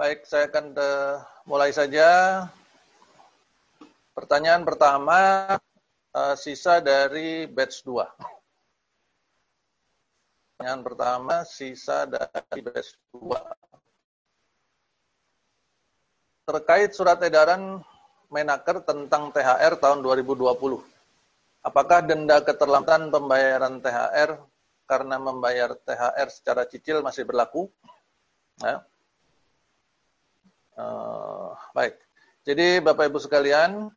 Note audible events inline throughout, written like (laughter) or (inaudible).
Baik, saya akan uh, mulai saja. Pertanyaan pertama, uh, sisa dari batch 2. Pertanyaan pertama, sisa dari batch 2. Terkait surat edaran Menaker tentang THR tahun 2020. Apakah denda keterlambatan pembayaran THR karena membayar THR secara cicil masih berlaku? Ya. Uh, baik. Jadi Bapak Ibu sekalian,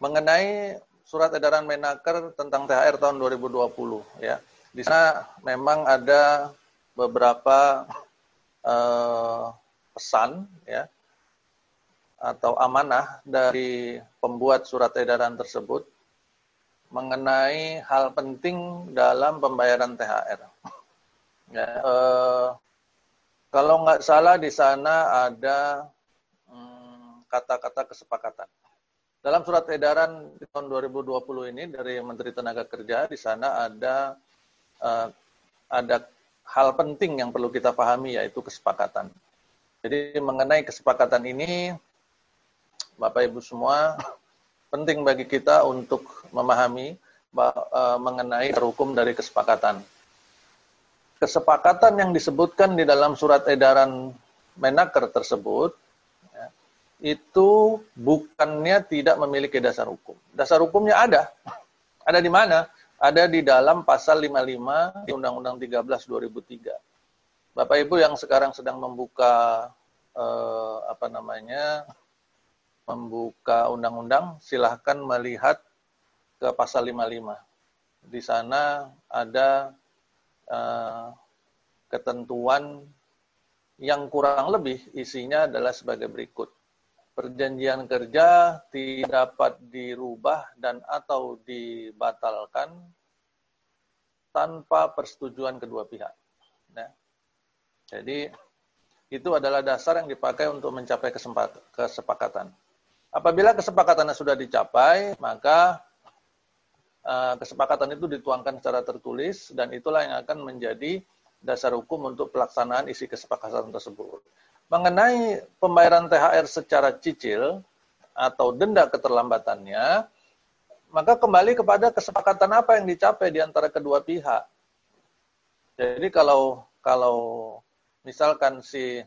mengenai surat edaran Menaker tentang THR tahun 2020 ya. Di sana memang ada beberapa uh, pesan ya atau amanah dari pembuat surat edaran tersebut mengenai hal penting dalam pembayaran THR. Ya, eh, kalau nggak salah di sana ada hmm, kata-kata hmm, kesepakatan. Dalam surat edaran di tahun 2020 ini dari Menteri Tenaga Kerja di sana ada eh, ada hal penting yang perlu kita pahami yaitu kesepakatan. Jadi mengenai kesepakatan ini, Bapak Ibu semua, penting bagi kita untuk memahami uh, mengenai hukum dari kesepakatan. Kesepakatan yang disebutkan di dalam surat edaran Menaker tersebut, ya, itu bukannya tidak memiliki dasar hukum. Dasar hukumnya ada. Ada di mana? ada di dalam pasal 55 di Undang-Undang 13 2003. Bapak Ibu yang sekarang sedang membuka eh, apa namanya? membuka undang-undang, silahkan melihat ke pasal 55. Di sana ada eh, ketentuan yang kurang lebih isinya adalah sebagai berikut. Perjanjian kerja tidak dapat dirubah dan atau dibatalkan tanpa persetujuan kedua pihak. Nah, jadi itu adalah dasar yang dipakai untuk mencapai kesepakatan. Apabila kesepakatannya sudah dicapai, maka kesepakatan itu dituangkan secara tertulis dan itulah yang akan menjadi dasar hukum untuk pelaksanaan isi kesepakatan tersebut. Mengenai pembayaran THR secara cicil atau denda keterlambatannya, maka kembali kepada kesepakatan apa yang dicapai di antara kedua pihak. Jadi kalau kalau misalkan si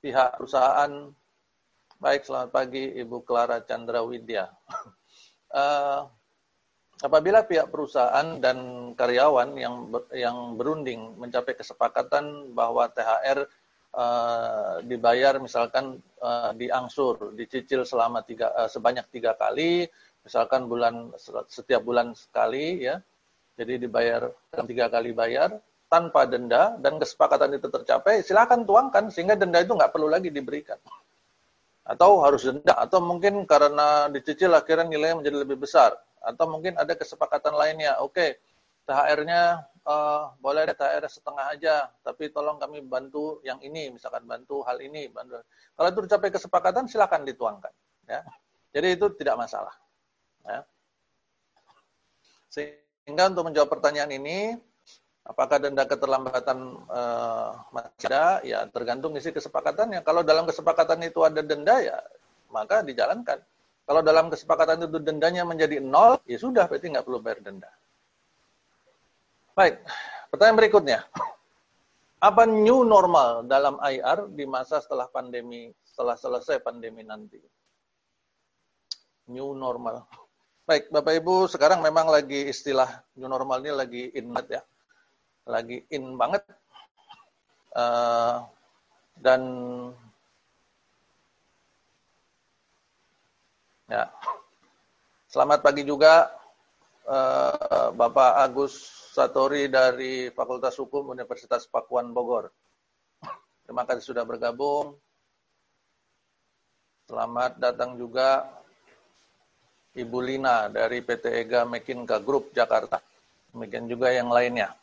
pihak perusahaan, baik selamat pagi Ibu Clara Chandra Widya. Uh, (laughs) apabila pihak perusahaan dan karyawan yang ber, yang berunding mencapai kesepakatan bahwa THR uh, dibayar misalkan uh, diangsur, dicicil selama tiga, uh, sebanyak tiga kali, misalkan bulan setiap bulan sekali ya, jadi dibayar tiga kali bayar tanpa denda dan kesepakatan itu tercapai, silakan tuangkan sehingga denda itu nggak perlu lagi diberikan. Atau harus denda, atau mungkin karena dicicil akhirnya nilainya menjadi lebih besar, atau mungkin ada kesepakatan lainnya. Oke, okay, THR-nya uh, boleh THR setengah aja, tapi tolong kami bantu yang ini, misalkan bantu hal ini. Bantu. Kalau itu dicapai kesepakatan, silakan dituangkan. Ya. Jadi itu tidak masalah. Ya. Sehingga untuk menjawab pertanyaan ini, apakah denda keterlambatan uh, masih ada? Ya tergantung isi kesepakatannya. Kalau dalam kesepakatan itu ada denda, ya maka dijalankan. Kalau dalam kesepakatan itu dendanya menjadi nol, ya sudah, berarti nggak perlu bayar denda. Baik, pertanyaan berikutnya. (laughs) Apa new normal dalam IR di masa setelah pandemi, setelah selesai pandemi nanti? New normal. Baik, Bapak Ibu, sekarang memang lagi istilah new normal ini lagi in banget ya. Lagi in banget. Uh, dan ya, selamat pagi juga uh, Bapak Agus Satori dari Fakultas Hukum Universitas Pakuan Bogor. Terima kasih sudah bergabung. Selamat datang juga Ibu Lina dari PT Ega Mekinka Group Jakarta. Demikian juga yang lainnya.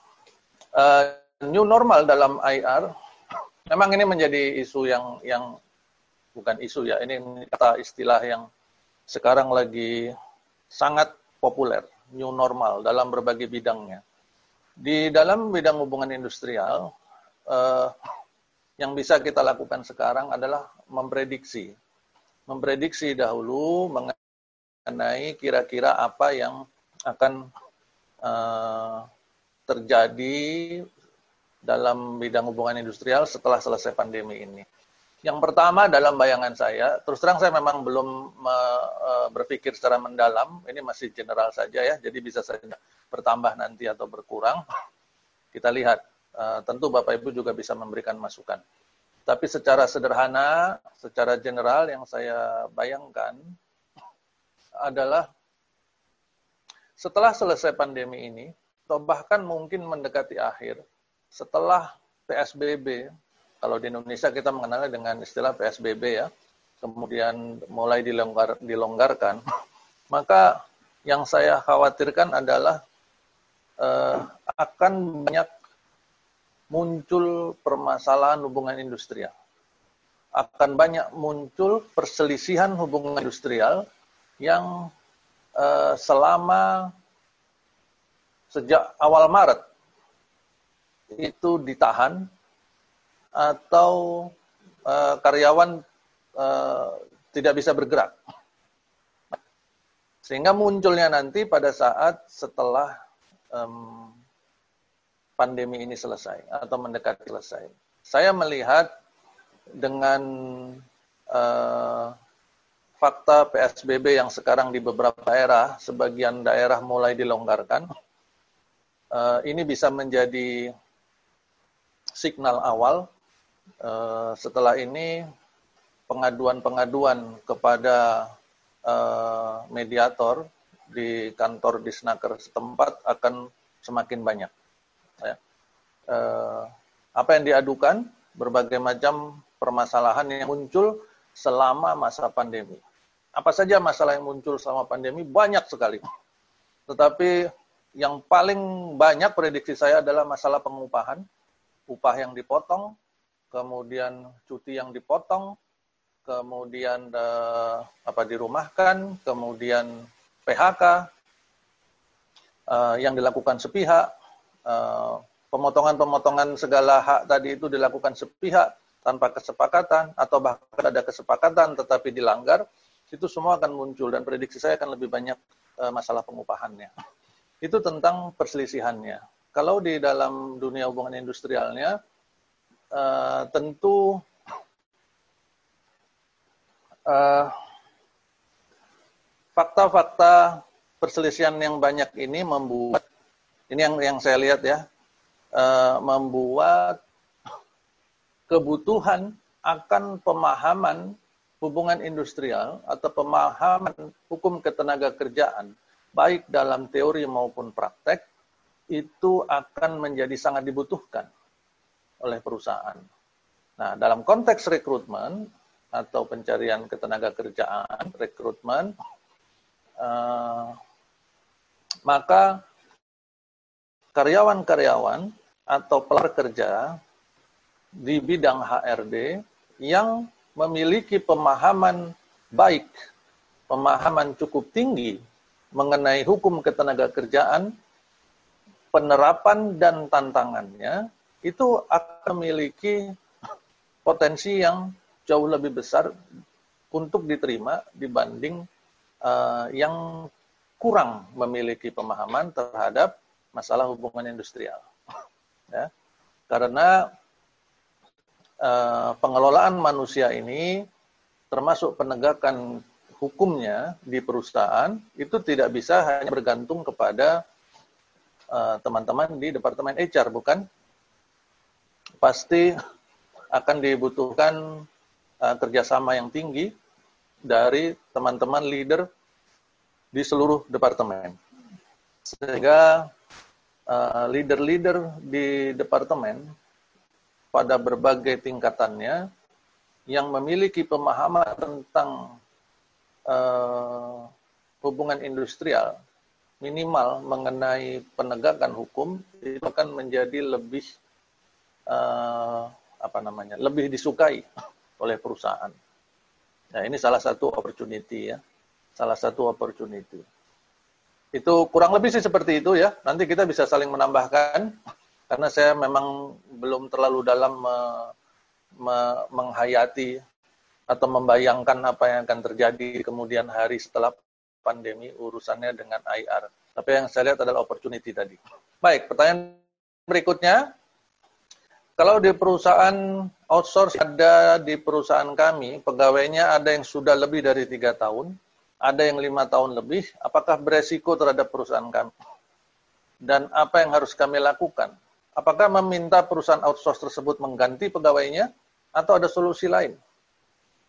Uh, new normal dalam IR, memang ini menjadi isu yang yang bukan isu ya, ini kata istilah yang sekarang lagi sangat populer, new normal dalam berbagai bidangnya Di dalam bidang hubungan industrial, eh, yang bisa kita lakukan sekarang adalah memprediksi. Memprediksi dahulu mengenai kira-kira apa yang akan eh, terjadi dalam bidang hubungan industrial setelah selesai pandemi ini. Yang pertama dalam bayangan saya, terus terang saya memang belum e, berpikir secara mendalam, ini masih general saja ya, jadi bisa saja bertambah nanti atau berkurang. (laughs) Kita lihat, e, tentu Bapak Ibu juga bisa memberikan masukan. Tapi secara sederhana, secara general yang saya bayangkan (laughs) adalah setelah selesai pandemi ini, atau bahkan mungkin mendekati akhir, setelah PSBB kalau di Indonesia kita mengenalnya dengan istilah PSBB ya, kemudian mulai dilonggar, dilonggarkan, (laughs) maka yang saya khawatirkan adalah eh, akan banyak muncul permasalahan hubungan industrial. Akan banyak muncul perselisihan hubungan industrial yang eh, selama sejak awal Maret itu ditahan atau uh, karyawan uh, tidak bisa bergerak. Sehingga munculnya nanti pada saat setelah um, pandemi ini selesai atau mendekati selesai. Saya melihat dengan uh, fakta PSBB yang sekarang di beberapa daerah, sebagian daerah mulai dilonggarkan, uh, ini bisa menjadi signal awal Eh, setelah ini pengaduan-pengaduan kepada uh, mediator di kantor disnaker setempat akan semakin banyak. Ya. Uh, apa yang diadukan? Berbagai macam permasalahan yang muncul selama masa pandemi. Apa saja masalah yang muncul selama pandemi? Banyak sekali. Tetapi yang paling banyak prediksi saya adalah masalah pengupahan, upah yang dipotong, kemudian cuti yang dipotong, kemudian eh, apa dirumahkan, kemudian PHK eh, yang dilakukan sepihak, eh, pemotongan-pemotongan segala hak tadi itu dilakukan sepihak tanpa kesepakatan atau bahkan ada kesepakatan tetapi dilanggar, itu semua akan muncul dan prediksi saya akan lebih banyak eh, masalah pengupahannya. Itu tentang perselisihannya. Kalau di dalam dunia hubungan industrialnya, uh, tentu eh, fakta-fakta perselisihan yang banyak ini membuat ini yang yang saya lihat ya uh, membuat kebutuhan akan pemahaman hubungan industrial atau pemahaman hukum ketenaga kerjaan baik dalam teori maupun praktek itu akan menjadi sangat dibutuhkan oleh perusahaan. Nah, dalam konteks rekrutmen atau pencarian ketenaga kerjaan, rekrutmen, uh, maka karyawan-karyawan atau pekerja di bidang HRD yang memiliki pemahaman baik, pemahaman cukup tinggi mengenai hukum ketenaga kerjaan, penerapan dan tantangannya, itu akan memiliki potensi yang jauh lebih besar untuk diterima dibanding uh, yang kurang memiliki pemahaman terhadap masalah hubungan industrial. (laughs) ya. Karena uh, pengelolaan manusia ini termasuk penegakan hukumnya di perusahaan itu tidak bisa hanya bergantung kepada eh, teman-teman uh, di departemen HR, bukan? Pasti akan dibutuhkan uh, kerjasama yang tinggi dari teman-teman leader di seluruh departemen. Sehingga uh, leader-leader uh, di departemen pada berbagai tingkatannya yang memiliki pemahaman tentang uh, hubungan industrial minimal mengenai penegakan hukum itu akan menjadi lebih uh, apa namanya lebih disukai (laughs) oleh perusahaan. Nah ini salah satu opportunity ya, salah satu opportunity. Itu kurang lebih sih seperti itu ya. Nanti kita bisa saling menambahkan (laughs) karena saya memang belum terlalu dalam me, me, menghayati atau membayangkan apa yang akan terjadi kemudian hari setelah pandemi urusannya dengan IR. Tapi yang saya lihat adalah opportunity tadi. Baik, pertanyaan berikutnya. Kalau di perusahaan outsource ada di perusahaan kami, pegawainya ada yang sudah lebih dari tiga tahun, ada yang lima tahun lebih, apakah beresiko terhadap perusahaan kami? Dan apa yang harus kami lakukan? Apakah meminta perusahaan outsource tersebut mengganti pegawainya atau ada solusi lain?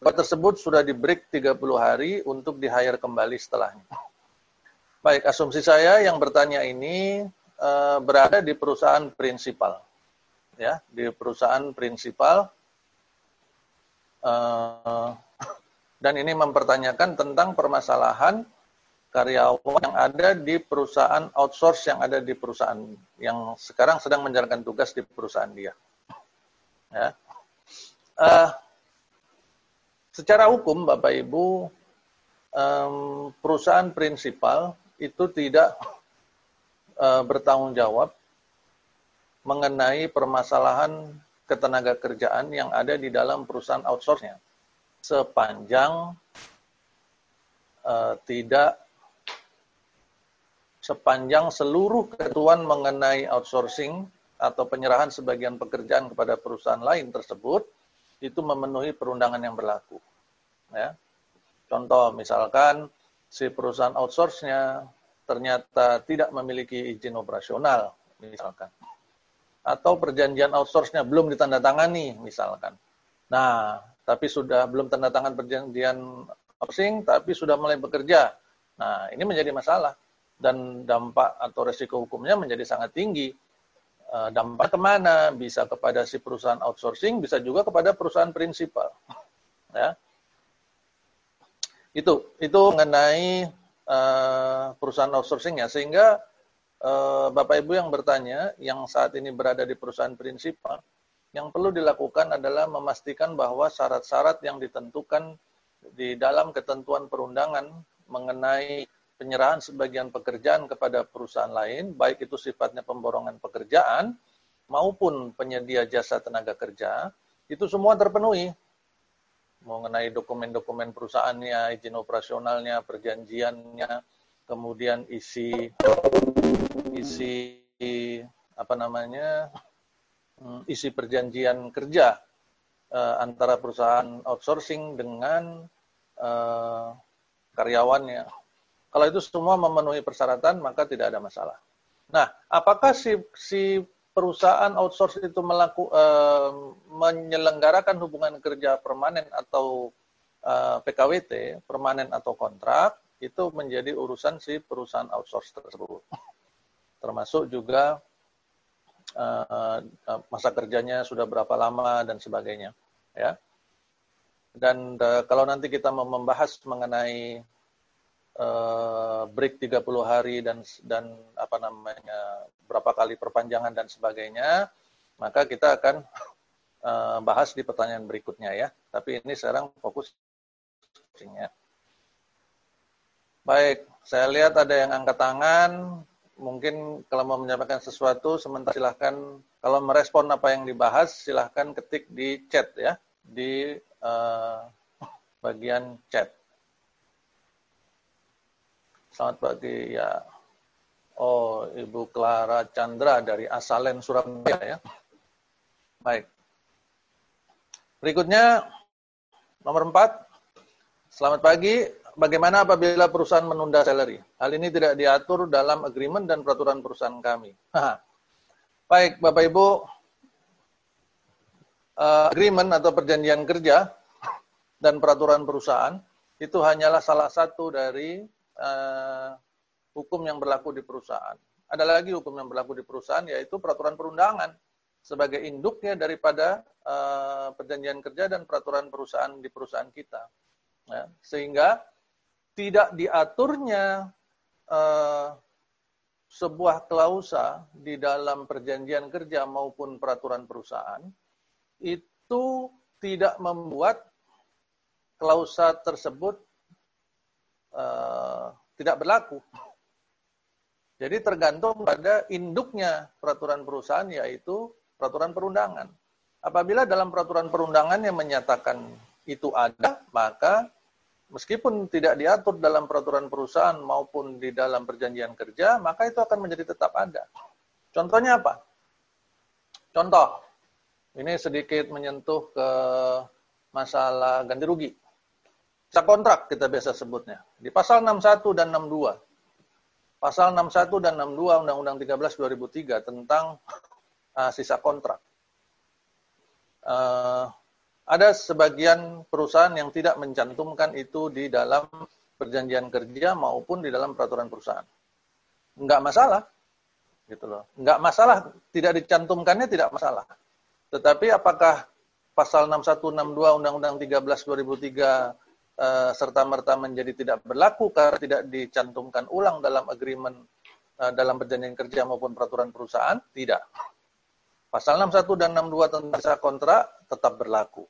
Pegawai tersebut sudah di break 30 hari untuk di hire kembali setelahnya. Baik, asumsi saya yang bertanya ini uh, berada di perusahaan prinsipal ya di perusahaan prinsipal uh, (laughs) dan ini mempertanyakan tentang permasalahan karyawan yang ada di perusahaan outsource yang ada di perusahaan yang sekarang sedang menjalankan tugas di perusahaan dia. Ya. Uh, secara hukum, Bapak Ibu, um, perusahaan prinsipal itu tidak uh, bertanggung jawab mengenai permasalahan ketenaga kerjaan yang ada di dalam perusahaan outsource-nya. Sepanjang uh, tidak sepanjang seluruh ketentuan mengenai outsourcing atau penyerahan sebagian pekerjaan kepada perusahaan lain tersebut itu memenuhi perundangan yang berlaku. Ya. Contoh misalkan si perusahaan outsource-nya ternyata tidak memiliki izin operasional misalkan atau perjanjian outsource-nya belum ditandatangani misalkan. Nah, tapi sudah belum tanda tangan perjanjian outsourcing tapi sudah mulai bekerja. Nah, ini menjadi masalah dan dampak atau resiko hukumnya menjadi sangat tinggi. Eh, dampak ke mana? Bisa kepada si perusahaan outsourcing, bisa juga kepada perusahaan prinsipal. Ya. Itu itu mengenai uh, perusahaan outsourcing ya sehingga Eh, Bapak Ibu yang bertanya, yang saat ini berada di perusahaan prinsipal, yang perlu dilakukan adalah memastikan bahwa syarat-syarat yang ditentukan di dalam ketentuan perundangan mengenai penyerahan sebagian pekerjaan kepada perusahaan lain, baik itu sifatnya pemborongan pekerjaan maupun penyedia jasa tenaga kerja, itu semua terpenuhi. Mengenai dokumen-dokumen perusahaannya, izin operasionalnya, perjanjiannya, kemudian isi isi apa namanya hmm, isi perjanjian kerja uh, antara perusahaan outsourcing dengan uh, karyawannya. Kalau itu semua memenuhi persyaratan, maka tidak ada masalah. Nah, apakah si, si perusahaan outsource itu melaku, uh, menyelenggarakan hubungan kerja permanen atau uh, PKWT, permanen atau kontrak, itu menjadi urusan si perusahaan outsource tersebut termasuk juga uh, masa kerjanya sudah berapa lama dan sebagainya ya. Dan uh, kalau nanti kita mau membahas mengenai uh, break 30 hari dan dan apa namanya berapa kali perpanjangan dan sebagainya maka kita akan uh, bahas di pertanyaan berikutnya ya. Tapi ini sekarang fokus Baik, saya lihat ada yang angkat tangan mungkin kalau mau menyampaikan sesuatu sementara silahkan kalau merespon apa yang dibahas silahkan ketik di chat ya di uh, bagian chat. Selamat pagi ya. Oh, Ibu Clara Chandra dari Asalen Surabaya ya. Baik. Berikutnya nomor 4. Selamat pagi, bagaimana apabila perusahaan menunda salary? Hal ini tidak diatur dalam agreement dan peraturan perusahaan kami. Baik, Bapak Ibu, uh, agreement atau perjanjian kerja dan peraturan perusahaan itu hanyalah salah satu dari uh, hukum yang berlaku di perusahaan. Ada lagi hukum yang berlaku di perusahaan yaitu peraturan perundangan sebagai induknya daripada uh, perjanjian kerja dan peraturan perusahaan di perusahaan kita. Ya, sehingga tidak diaturnya uh, sebuah klausa di dalam perjanjian kerja maupun peraturan perusahaan itu tidak membuat klausa tersebut uh, tidak berlaku. Jadi tergantung pada induknya peraturan perusahaan yaitu peraturan perundangan. Apabila dalam peraturan perundangan yang menyatakan itu ada, maka meskipun tidak diatur dalam peraturan perusahaan maupun di dalam perjanjian kerja, maka itu akan menjadi tetap ada. Contohnya apa? Contoh, ini sedikit menyentuh ke masalah ganti rugi. Sisa kontrak kita biasa sebutnya. Di pasal 61 dan 62. Pasal 61 dan 62 Undang-Undang 13 2003 tentang uh, sisa kontrak. Uh, ada sebagian perusahaan yang tidak mencantumkan itu di dalam perjanjian kerja maupun di dalam peraturan perusahaan. Enggak masalah. Gitu loh. Enggak masalah, tidak dicantumkannya tidak masalah. Tetapi apakah pasal 6162 Undang-Undang 13 2003 uh, serta merta menjadi tidak berlaku karena tidak dicantumkan ulang dalam agreement uh, dalam perjanjian kerja maupun peraturan perusahaan? Tidak. Pasal 61 dan 62 tentang sisa kontrak tetap berlaku.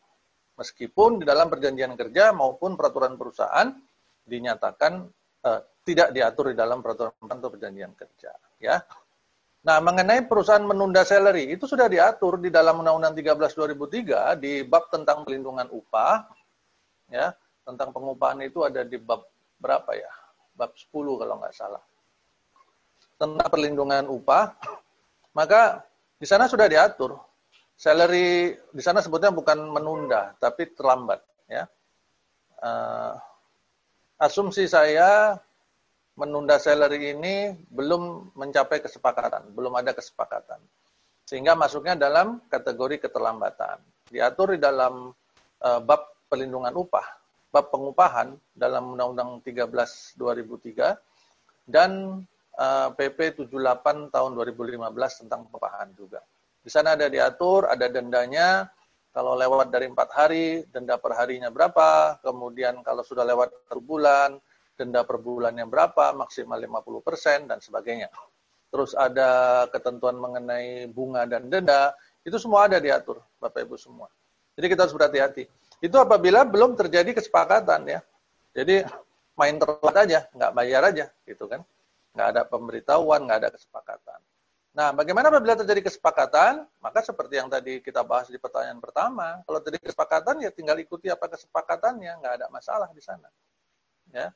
Meskipun di dalam perjanjian kerja maupun peraturan perusahaan dinyatakan uh, tidak diatur di dalam peraturan atau perjanjian kerja, ya. Nah, mengenai perusahaan menunda salary itu sudah diatur di dalam Undang-Undang 13 2003 di bab tentang pelindungan upah ya tentang pengupahan itu ada di bab berapa ya? Bab 10 kalau nggak salah. Tentang perlindungan upah, maka di sana sudah diatur. Salary di sana sebutnya bukan menunda, tapi terlambat. Ya. Uh, asumsi saya menunda salary ini belum mencapai kesepakatan, belum ada kesepakatan. Sehingga masuknya dalam kategori keterlambatan. Diatur di dalam uh, bab perlindungan upah bab pengupahan dalam Undang-Undang 13 2003 dan PP 78 tahun 2015 tentang pengupahan juga. Di sana ada diatur, ada dendanya, kalau lewat dari empat hari, denda per harinya berapa, kemudian kalau sudah lewat per bulan, denda per bulannya berapa, maksimal 50 persen, dan sebagainya. Terus ada ketentuan mengenai bunga dan denda, itu semua ada diatur, Bapak Ibu semua. Jadi kita harus berhati-hati. Itu apabila belum terjadi kesepakatan ya. Jadi main telat aja, nggak bayar aja, gitu kan. Nggak ada pemberitahuan, nggak ada kesepakatan. Nah, bagaimana apabila terjadi kesepakatan? Maka seperti yang tadi kita bahas di pertanyaan pertama, kalau terjadi kesepakatan ya tinggal ikuti apa kesepakatannya, nggak ada masalah di sana. Ya,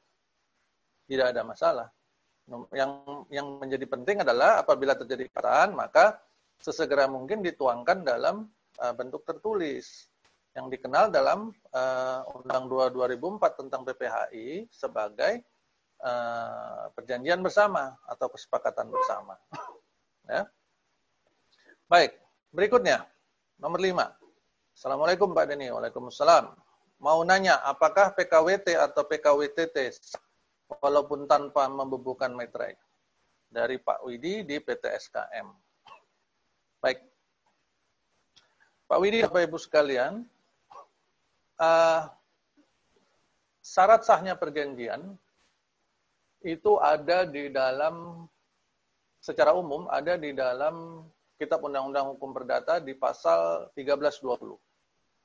tidak ada masalah. Yang yang menjadi penting adalah apabila terjadi kesepakatan, maka sesegera mungkin dituangkan dalam uh, bentuk tertulis yang dikenal dalam uh, Undang 2 2004 tentang PPHI sebagai uh, perjanjian bersama atau kesepakatan bersama. (laughs) ya. Baik, berikutnya nomor 5. Assalamualaikum Pak Deni. Waalaikumsalam. Mau nanya, apakah PKWT atau PKWTT walaupun tanpa membubuhkan materai? Dari Pak Widi di PT SKM. Baik. Pak Widi, Bapak Ibu sekalian, uh, syarat sahnya perjanjian itu ada di dalam secara umum ada di dalam Kitab Undang-Undang Hukum Perdata di pasal 1320.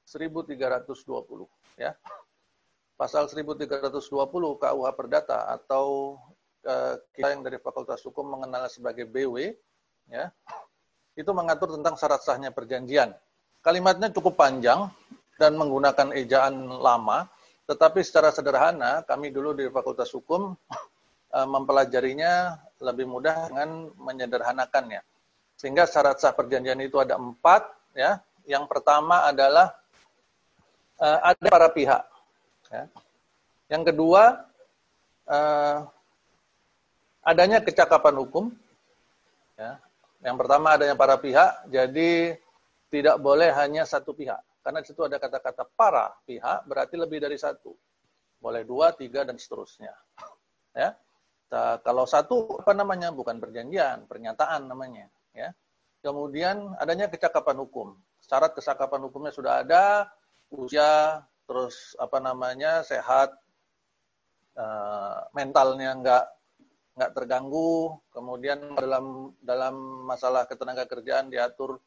1320 ya. Pasal 1320 KUH Perdata atau uh, kita yang dari Fakultas Hukum mengenal sebagai BW ya. Itu mengatur tentang syarat sahnya perjanjian. Kalimatnya cukup panjang dan menggunakan ejaan lama, tetapi secara sederhana kami dulu di Fakultas Hukum eh, mempelajarinya lebih mudah dengan menyederhanakannya. Sehingga syarat sah perjanjian itu ada empat, ya. Yang pertama adalah uh, ada para pihak. Ya. Yang kedua uh, adanya kecakapan hukum. Ya. Yang pertama adanya para pihak, jadi tidak boleh hanya satu pihak. Karena di situ ada kata-kata para pihak, berarti lebih dari satu. Boleh dua, tiga, dan seterusnya. Ya. Kalau satu, apa namanya? Bukan perjanjian, pernyataan namanya. Ya. Kemudian adanya kecakapan hukum. Syarat kecakapan hukumnya sudah ada, usia, terus apa namanya, sehat, uh, mentalnya enggak nggak terganggu, kemudian dalam dalam masalah ketenaga kerjaan diatur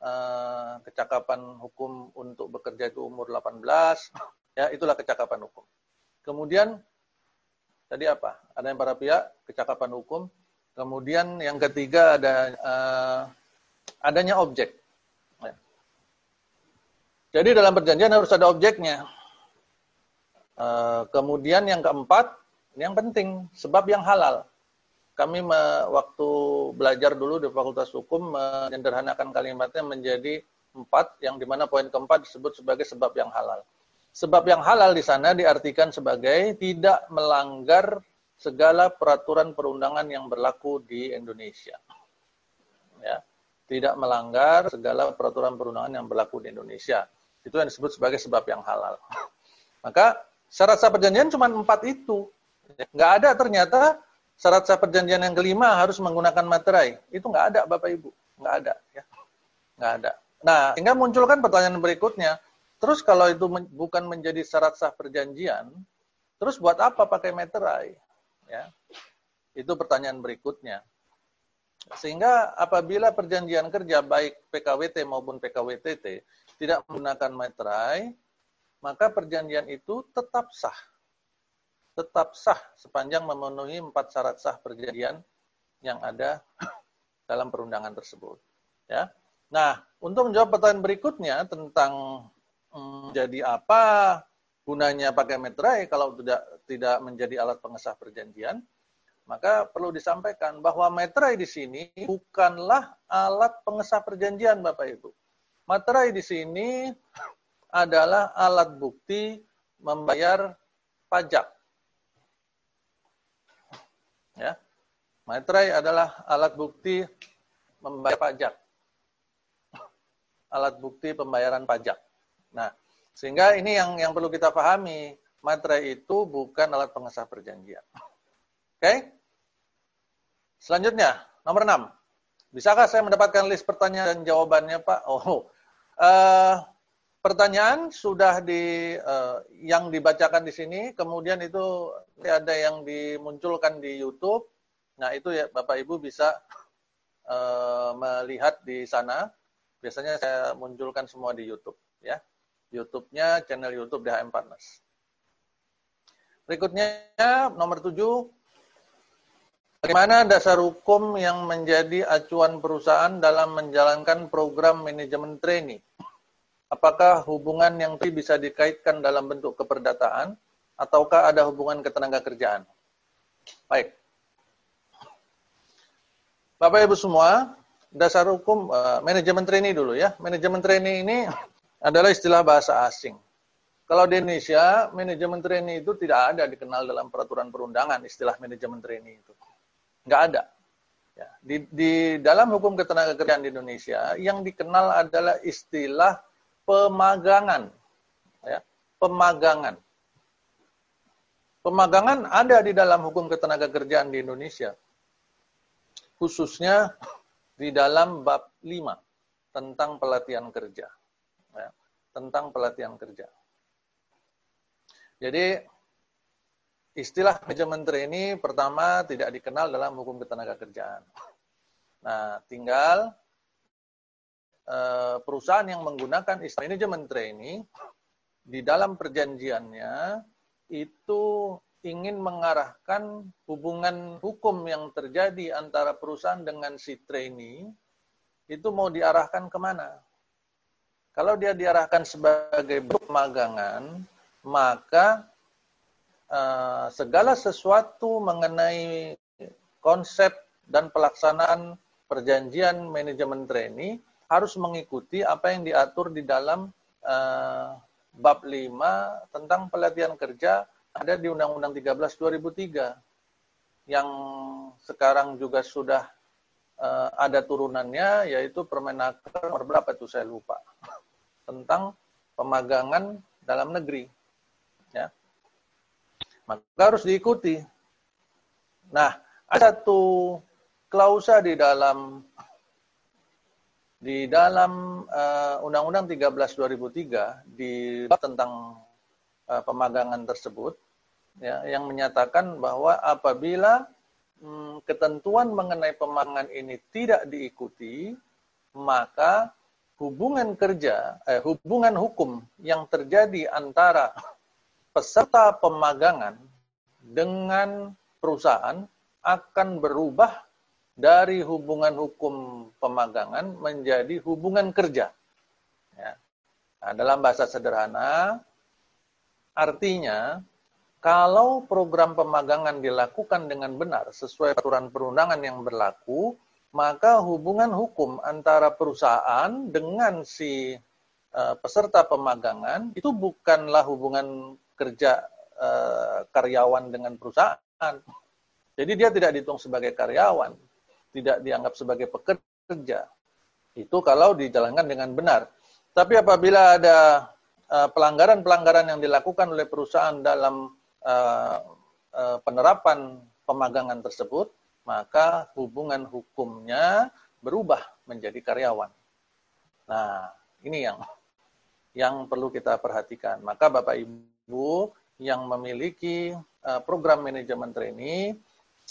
Eh, kecakapan hukum untuk bekerja itu umur 18, ya itulah kecakapan hukum. Kemudian tadi apa? Ada yang para pihak kecakapan hukum, Kemudian yang ketiga ada uh, adanya objek. Ya. Jadi dalam perjanjian harus ada objeknya. Uh, kemudian yang keempat, yang penting, sebab yang halal. Kami me, waktu belajar dulu di Fakultas Hukum menyederhanakan kalimatnya menjadi empat, yang di mana poin keempat disebut sebagai sebab yang halal. Sebab yang halal di sana diartikan sebagai tidak melanggar segala peraturan perundangan yang berlaku di Indonesia. Ya, tidak melanggar segala peraturan perundangan yang berlaku di Indonesia. Itu yang disebut sebagai sebab yang halal. (laughs) Maka syarat sah perjanjian cuma empat itu. Nggak ada ternyata syarat sah perjanjian yang kelima harus menggunakan materai. Itu nggak ada Bapak Ibu. Nggak ada. Ya. Nggak ada. Nah, sehingga munculkan pertanyaan berikutnya. Terus kalau itu men bukan menjadi syarat sah perjanjian, terus buat apa pakai materai? Ya. Itu pertanyaan berikutnya. Sehingga apabila perjanjian kerja baik PKWT maupun PKWTT tidak menggunakan materai, maka perjanjian itu tetap sah. Tetap sah sepanjang memenuhi empat syarat sah perjanjian yang ada (coughs) dalam perundangan tersebut. Ya. Nah, untuk menjawab pertanyaan berikutnya tentang jadi apa gunanya pakai meterai kalau tidak tidak menjadi alat pengesah perjanjian, maka perlu disampaikan bahwa meterai di sini bukanlah alat pengesah perjanjian Bapak Ibu. Materai di sini adalah alat bukti membayar pajak. Ya. Materai adalah alat bukti membayar pajak. Alat bukti pembayaran pajak. Nah, sehingga ini yang yang perlu kita pahami, materai itu bukan alat pengesah perjanjian. Oke? Okay? Selanjutnya, nomor 6. Bisakah saya mendapatkan list pertanyaan dan jawabannya, Pak? Oh, uh, pertanyaan sudah di uh, yang dibacakan di sini, kemudian itu ada yang dimunculkan di YouTube. Nah, itu ya Bapak Ibu bisa uh, melihat di sana. Biasanya saya munculkan semua di YouTube, ya. YouTube-nya channel YouTube DHM Partners. Berikutnya nomor 7 Bagaimana dasar hukum yang menjadi acuan perusahaan dalam menjalankan program manajemen training? Apakah hubungan yang bisa dikaitkan dalam bentuk keperdataan ataukah ada hubungan ketenaga kerjaan? Baik. Bapak Ibu semua, dasar hukum uh, manajemen training dulu ya. Manajemen training ini adalah istilah bahasa asing. Kalau di Indonesia, manajemen training itu tidak ada dikenal dalam peraturan perundangan istilah manajemen training itu. Nggak ada. Ya, di, di dalam hukum ketenaga kerjaan di Indonesia, yang dikenal adalah istilah pemagangan. Ya, pemagangan. Pemagangan ada di dalam hukum ketenaga kerjaan di Indonesia. Khususnya di dalam bab 5 tentang pelatihan kerja ya, tentang pelatihan kerja. Jadi istilah manajemen trainee pertama tidak dikenal dalam hukum ketenaga kerjaan. Nah, tinggal eh, perusahaan yang menggunakan istilah manajemen trainee di dalam perjanjiannya itu ingin mengarahkan hubungan hukum yang terjadi antara perusahaan dengan si trainee itu mau diarahkan ke mana? Kalau dia diarahkan sebagai magangan, maka uh, segala sesuatu mengenai konsep dan pelaksanaan perjanjian manajemen trainee harus mengikuti apa yang diatur di dalam uh, bab 5 tentang pelatihan kerja ada di Undang-Undang 13 2003 yang sekarang juga sudah uh, ada turunannya yaitu Permenaker nomor berapa itu saya lupa tentang pemagangan dalam negeri. Ya. Maka harus diikuti. Nah, ada satu klausa di dalam di dalam uh, Undang-Undang 13 2003 di tentang uh, pemagangan tersebut ya yang menyatakan bahwa apabila hmm, ketentuan mengenai pemagangan ini tidak diikuti maka hubungan kerja, eh, hubungan hukum yang terjadi antara peserta pemagangan dengan perusahaan akan berubah dari hubungan hukum pemagangan menjadi hubungan kerja. Ya. Nah, dalam bahasa sederhana, artinya kalau program pemagangan dilakukan dengan benar sesuai aturan perundangan yang berlaku, maka hubungan hukum antara perusahaan dengan si uh, peserta pemagangan itu bukanlah hubungan kerja uh, karyawan dengan perusahaan. Jadi dia tidak dihitung sebagai karyawan, tidak dianggap sebagai pekerja. Itu kalau dijalankan dengan benar. Tapi apabila ada eh, pelanggaran-pelanggaran uh, yang dilakukan oleh perusahaan dalam penerapan pemagangan tersebut, maka hubungan hukumnya berubah menjadi karyawan. Nah, ini yang yang perlu kita perhatikan. Maka Bapak Ibu yang memiliki uh, program manajemen trainee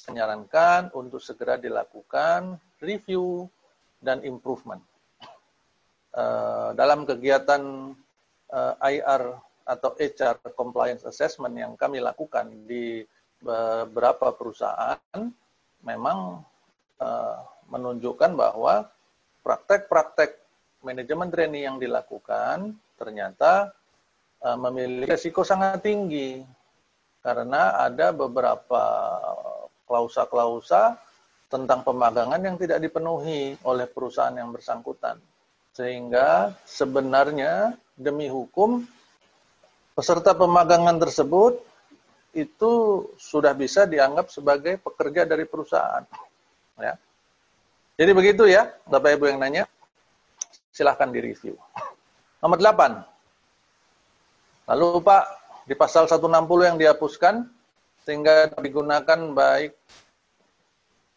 menyarankan untuk segera dilakukan review dan improvement. Uh, dalam kegiatan uh, IR atau HR compliance assessment yang kami lakukan di beberapa perusahaan, memang uh, menunjukkan bahwa praktek-praktek manajemen training yang dilakukan ternyata uh, memiliki risiko sangat tinggi karena ada beberapa klausa-klausa tentang pemagangan yang tidak dipenuhi oleh perusahaan yang bersangkutan. Sehingga sebenarnya demi hukum peserta pemagangan tersebut itu sudah bisa dianggap sebagai pekerja dari perusahaan. Ya. Jadi begitu ya, Bapak Ibu yang nanya. Silahkan direview. Nomor 8. Lalu Pak, di pasal 160 yang dihapuskan, sehingga digunakan baik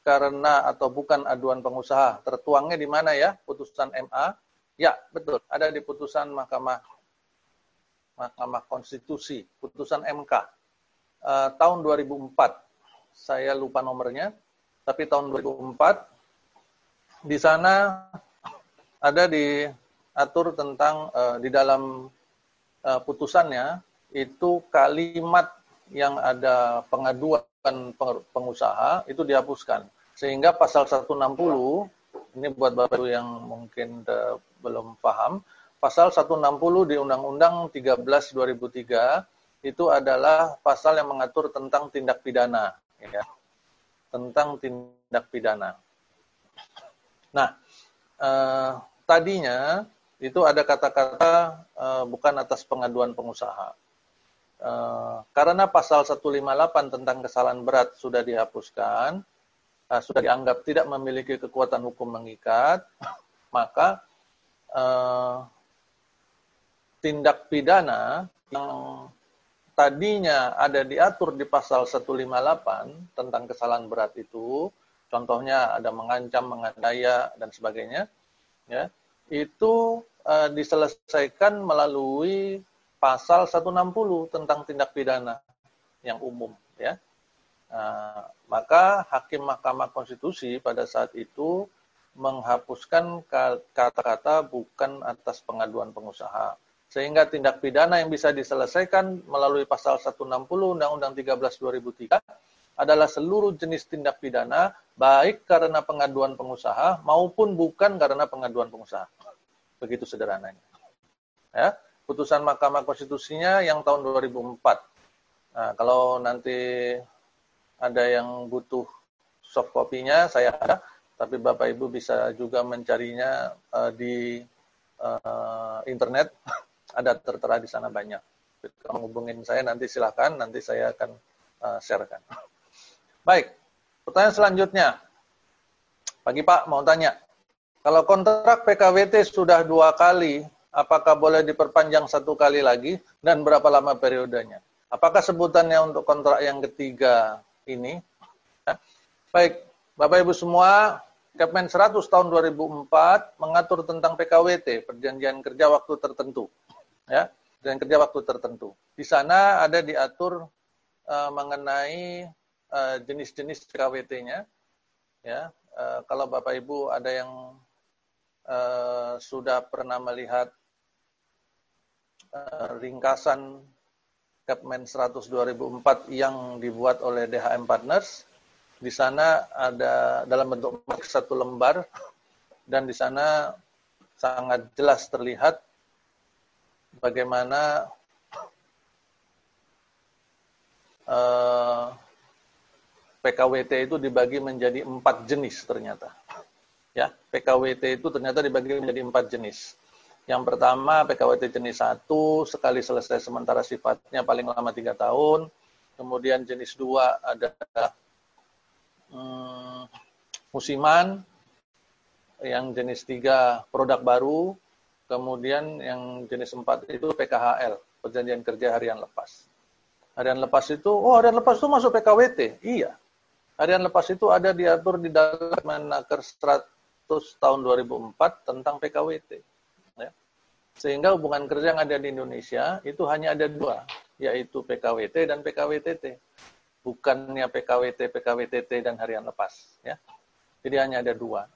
karena atau bukan aduan pengusaha. Tertuangnya di mana ya? Putusan MA. Ya, betul. Ada di putusan Mahkamah Mahkamah Konstitusi, putusan MK uh, tahun 2004. Saya lupa nomornya, tapi tahun 2004 di sana ada diatur tentang uh, di dalam uh, putusannya itu kalimat yang ada pengaduan pengusaha itu dihapuskan. Sehingga pasal 160 ini buat Bapak Ibu yang mungkin belum paham, pasal 160 di Undang-Undang 13 2003 itu adalah pasal yang mengatur tentang tindak pidana, ya, tentang tindak pidana. Nah, eh, tadinya itu ada kata-kata eh, bukan atas pengaduan pengusaha. Eh, karena pasal 158 tentang kesalahan berat sudah dihapuskan, eh, sudah dianggap tidak memiliki kekuatan hukum mengikat, (laughs) maka eh, tindak pidana yang tadinya ada diatur di pasal 158 tentang kesalahan berat itu, contohnya ada mengancam, menganiaya dan sebagainya, ya, itu uh, diselesaikan melalui pasal 160 tentang tindak pidana yang umum, ya. Uh, maka hakim Mahkamah Konstitusi pada saat itu menghapuskan kata-kata bukan atas pengaduan pengusaha sehingga tindak pidana yang bisa diselesaikan melalui pasal 160 Undang-Undang 13 2003 adalah seluruh jenis tindak pidana baik karena pengaduan pengusaha maupun bukan karena pengaduan pengusaha. Begitu sederhananya. Ya, putusan Mahkamah Konstitusinya yang tahun 2004. Nah, kalau nanti ada yang butuh soft copy-nya saya ada, tapi Bapak Ibu bisa juga mencarinya uh, di uh, internet (laughs) ada tertera di sana banyak. Kalau menghubungin saya nanti silakan, nanti saya akan uh, sharekan. (laughs) Baik, pertanyaan selanjutnya. Pagi Pak, mau tanya. Kalau kontrak PKWT sudah dua kali, apakah boleh diperpanjang satu kali lagi dan berapa lama periodenya? Apakah sebutannya untuk kontrak yang ketiga ini? (laughs) Baik, Bapak Ibu semua, Kepmen 100 tahun 2004 mengatur tentang PKWT, perjanjian kerja waktu tertentu ya dan kerja waktu tertentu. Di sana ada diatur uh, mengenai uh, jenis-jenis KWT-nya. Ya, uh, kalau Bapak Ibu ada yang uh, sudah pernah melihat uh, ringkasan Kepmen 100 2004 yang dibuat oleh DHM Partners, Di sana ada dalam bentuk satu lembar dan di sana sangat jelas terlihat bagaimana uh, PKWT itu dibagi menjadi empat jenis ternyata. Ya, PKWT itu ternyata dibagi menjadi empat jenis. Yang pertama PKWT jenis satu sekali selesai sementara sifatnya paling lama tiga tahun. Kemudian jenis dua ada hmm, musiman. Yang jenis tiga produk baru. Kemudian yang jenis empat itu PKHL, perjanjian kerja harian lepas. Harian lepas itu, oh harian lepas itu masuk PKWT. Iya, Harian lepas itu ada diatur di dalam Menaker 100 tahun 2004 tentang PKWT. Ya. Sehingga hubungan kerja yang ada di Indonesia itu hanya ada dua, yaitu PKWT dan PKWTT. Bukannya PKWT, PKWTT, dan harian lepas. Ya. Jadi hanya ada dua.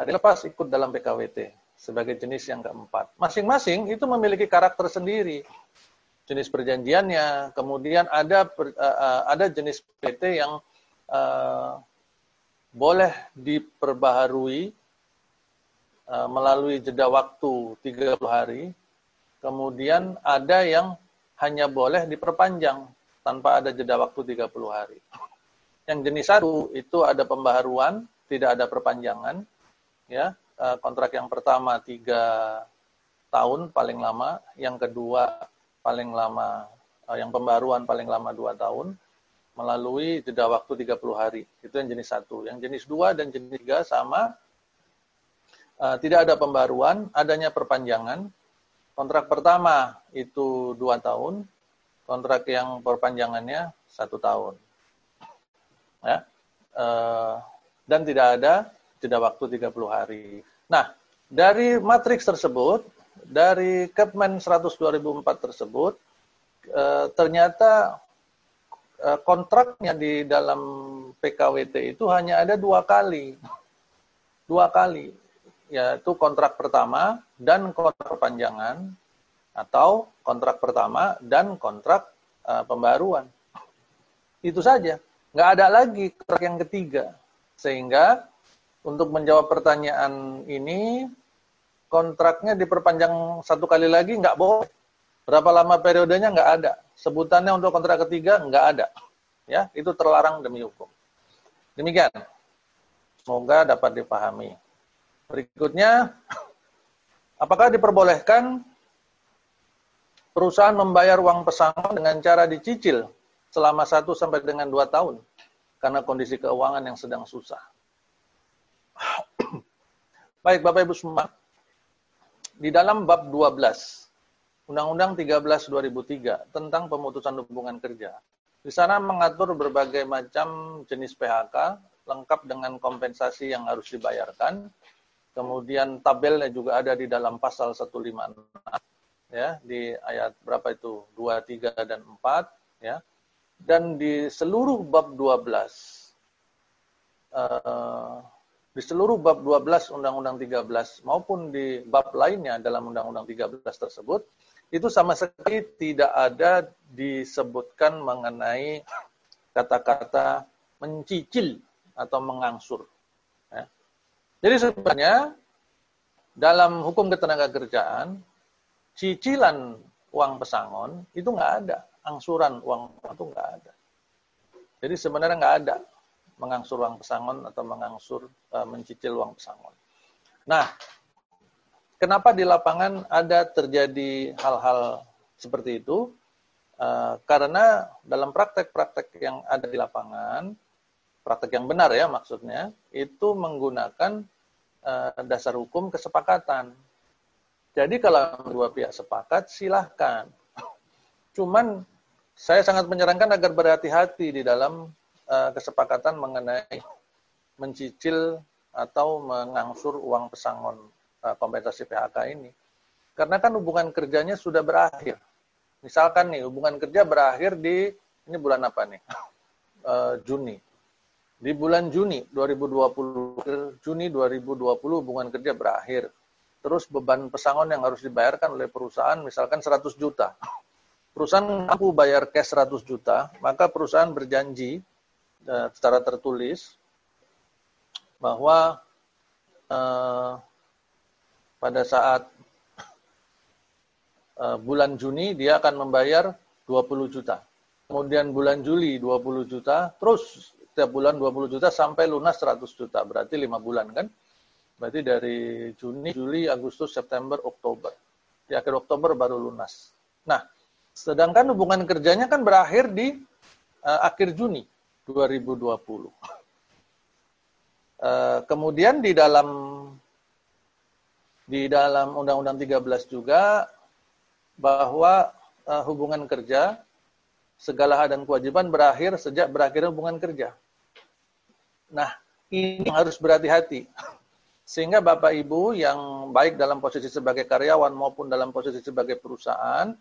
Harian lepas ikut dalam PKWT sebagai jenis yang keempat. Masing-masing itu memiliki karakter sendiri. Jenis perjanjiannya, kemudian ada eh, eh, ada jenis PT yang uh, boleh diperbaharui melalui jeda waktu 30 hari. Kemudian ada yang hanya boleh diperpanjang tanpa ada jeda waktu 30 hari. Yang jenis satu itu ada pembaharuan, tidak ada perpanjangan. Ya, uh, kontrak yang pertama tiga tahun paling lama, yang kedua paling lama, yang pembaruan paling lama dua tahun, melalui jeda waktu 30 hari. Itu yang jenis satu. Yang jenis dua dan jenis tiga sama. Uh, tidak ada pembaruan, adanya perpanjangan. Kontrak pertama itu dua tahun. Kontrak yang perpanjangannya satu tahun. Ya. Dan tidak ada jeda waktu 30 hari. Nah, dari matriks tersebut, dari Kepmen 100 2004 tersebut, uh, ternyata Eh, kontraknya di dalam PKWT itu hanya ada dua kali. Dua kali. Yaitu kontrak pertama dan kontrak perpanjangan atau kontrak pertama dan kontrak uh, pembaruan. Itu saja. Nggak ada lagi kontrak yang ketiga. Sehingga untuk menjawab pertanyaan ini, kontraknya diperpanjang satu kali lagi nggak boleh. Berapa lama periodenya nggak ada sebutannya untuk kontrak ketiga nggak ada. Ya, itu terlarang demi hukum. Demikian. Semoga dapat dipahami. Berikutnya, apakah diperbolehkan perusahaan membayar uang pesangon dengan cara dicicil selama satu sampai dengan dua tahun karena kondisi keuangan yang sedang susah. (coughs) Baik, Bapak Ibu semua. Di dalam bab 12 Undang-Undang 13 2003 tentang pemutusan hubungan kerja. Di sana mengatur berbagai macam jenis PHK lengkap dengan kompensasi yang harus dibayarkan. Kemudian tabelnya juga ada di dalam pasal 156 ya di ayat berapa itu 2, 3 dan 4 ya. Dan di seluruh bab 12 uh, di seluruh bab 12 Undang-Undang 13 maupun di bab lainnya dalam Undang-Undang 13 tersebut itu sama sekali tidak ada disebutkan mengenai kata-kata mencicil atau mengangsur. Ya. Jadi sebenarnya dalam hukum ketenaga kerjaan, cicilan uang pesangon itu nggak ada, angsuran uang itu nggak ada. Jadi sebenarnya nggak ada mengangsur uang pesangon atau mengangsur uh, mencicil uang pesangon. Nah, Kenapa di lapangan ada terjadi hal-hal seperti itu? Uh, karena dalam praktek-praktek yang ada di lapangan, praktek yang benar ya maksudnya, itu menggunakan uh, dasar hukum kesepakatan. Jadi kalau dua pihak sepakat, silahkan. Cuman saya sangat menyarankan agar berhati-hati di dalam kesepakatan mengenai mencicil atau mengangsur uang pesangon Eh, kompensasi PHK ini. Karena kan hubungan kerjanya sudah berakhir. Misalkan nih, hubungan kerja berakhir di, ini bulan apa nih? Uh, (laughs) Juni. Di bulan Juni 2020, Juni 2020 hubungan kerja berakhir. Terus beban pesangon yang harus dibayarkan oleh perusahaan misalkan 100 juta. (laughs) Perusahaan mampu bayar cash 100 juta, maka perusahaan berjanji uh, secara tertulis bahwa uh, pada saat uh, (coughs) bulan Juni dia akan membayar 20 juta. Kemudian bulan Juli 20 juta, terus setiap bulan 20 juta sampai lunas 100 juta. Berarti 5 bulan kan? Berarti dari Juni, Juli, Agustus, September, Oktober. Di akhir Oktober baru lunas. Nah, sedangkan hubungan kerjanya kan berakhir di uh, akhir Juni 2020. Uh, kemudian di dalam di dalam Undang-Undang 13 juga bahwa uh, hubungan kerja segala hak dan kewajiban berakhir sejak berakhirnya hubungan kerja. Nah, ini harus berhati-hati. Sehingga Bapak Ibu yang baik dalam posisi sebagai karyawan maupun dalam posisi sebagai perusahaan,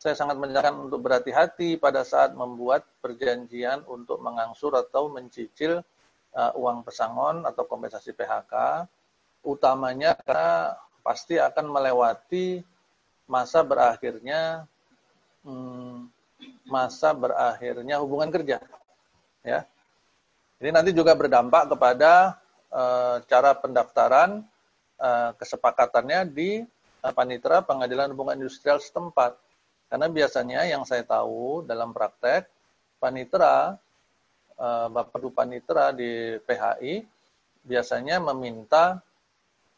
saya sangat menyarankan untuk berhati-hati pada saat membuat perjanjian untuk mengangsur atau mencicil uh, uang pesangon atau kompensasi PHK, utamanya karena pasti akan melewati masa berakhirnya hmm, masa berakhirnya hubungan kerja, ya. Ini nanti juga berdampak kepada uh, cara pendaftaran uh, kesepakatannya di uh, panitera pengadilan hubungan industrial setempat. Karena biasanya yang saya tahu dalam praktek panitera uh, Bapak Du Panitera di PHI biasanya meminta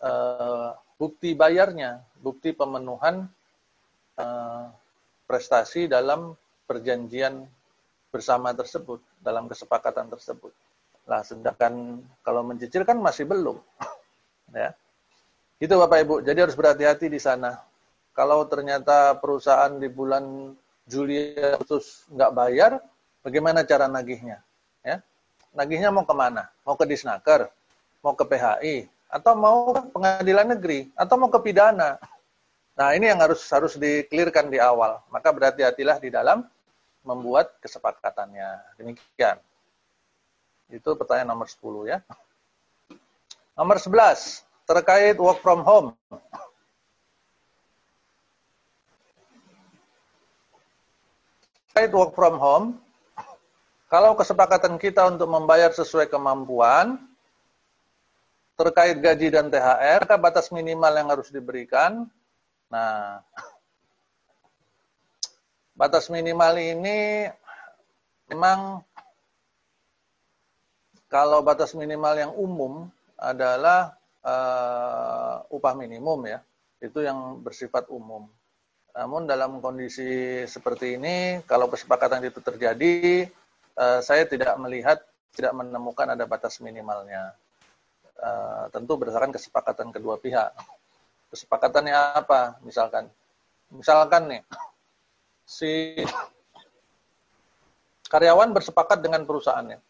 uh, bukti bayarnya, bukti pemenuhan uh, prestasi dalam perjanjian bersama tersebut, dalam kesepakatan tersebut. Lah, sedangkan kalau mencicil kan masih belum. (laughs) ya. Itu Bapak Ibu. Jadi harus berhati-hati di sana. Kalau ternyata perusahaan di bulan Juli terus nggak bayar, bagaimana cara nagihnya? Ya. Nagihnya mau ke mana? Mau ke Disnaker? Mau ke PHI? Atau mau ke pengadilan negeri? Atau mau ke pidana? Nah ini yang harus harus diklirkan di awal. Maka berhati-hatilah di dalam membuat kesepakatannya. Demikian. Itu pertanyaan nomor 10 ya. Nomor 11, terkait work from home. Terkait work from home, kalau kesepakatan kita untuk membayar sesuai kemampuan, terkait gaji dan THR, batas minimal yang harus diberikan. Nah, batas minimal ini memang kalau batas minimal yang umum adalah uh, upah minimum ya, itu yang bersifat umum. Namun dalam kondisi seperti ini, kalau kesepakatan itu terjadi, uh, saya tidak melihat, tidak menemukan ada batas minimalnya. Uh, tentu berdasarkan kesepakatan kedua pihak. Kesepakatannya apa? Misalkan, misalkan nih, si karyawan bersepakat dengan perusahaannya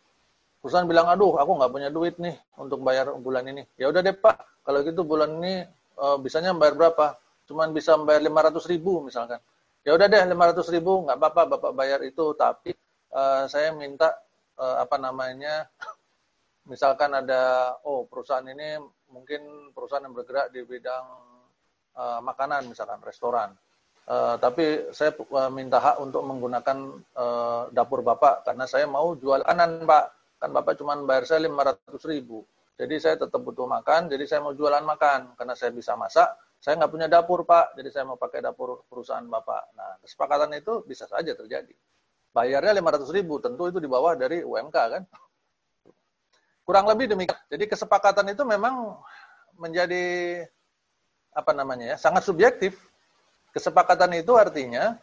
perusahaan bilang aduh aku nggak punya duit nih untuk bayar bulan ini ya udah deh pak kalau gitu bulan ini uh, bisanya bayar berapa cuman bisa bayar lima ratus ribu misalkan. Ya udah deh lima ratus ribu nggak apa-apa bapak bayar itu. Tapi uh, saya minta uh, apa namanya (laughs) misalkan ada oh perusahaan ini mungkin perusahaan yang bergerak di bidang uh, makanan misalkan restoran. Uh, tapi saya uh, minta hak untuk menggunakan uh, dapur bapak. Karena saya mau jual kanan pak. Kan Bapak cuma bayar saya 500 ribu. Jadi saya tetap butuh makan, jadi saya mau jualan makan. Karena saya bisa masak, saya nggak punya dapur Pak, jadi saya mau pakai dapur perusahaan Bapak. Nah, kesepakatan itu bisa saja terjadi. Bayarnya 500 ribu, tentu itu di bawah dari UMK kan. Kurang lebih demikian. Jadi kesepakatan itu memang menjadi apa namanya ya, sangat subjektif. Kesepakatan itu artinya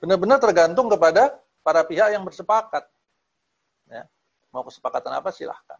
benar-benar tergantung kepada para pihak yang bersepakat. Ya. Mau kesepakatan apa silahkan.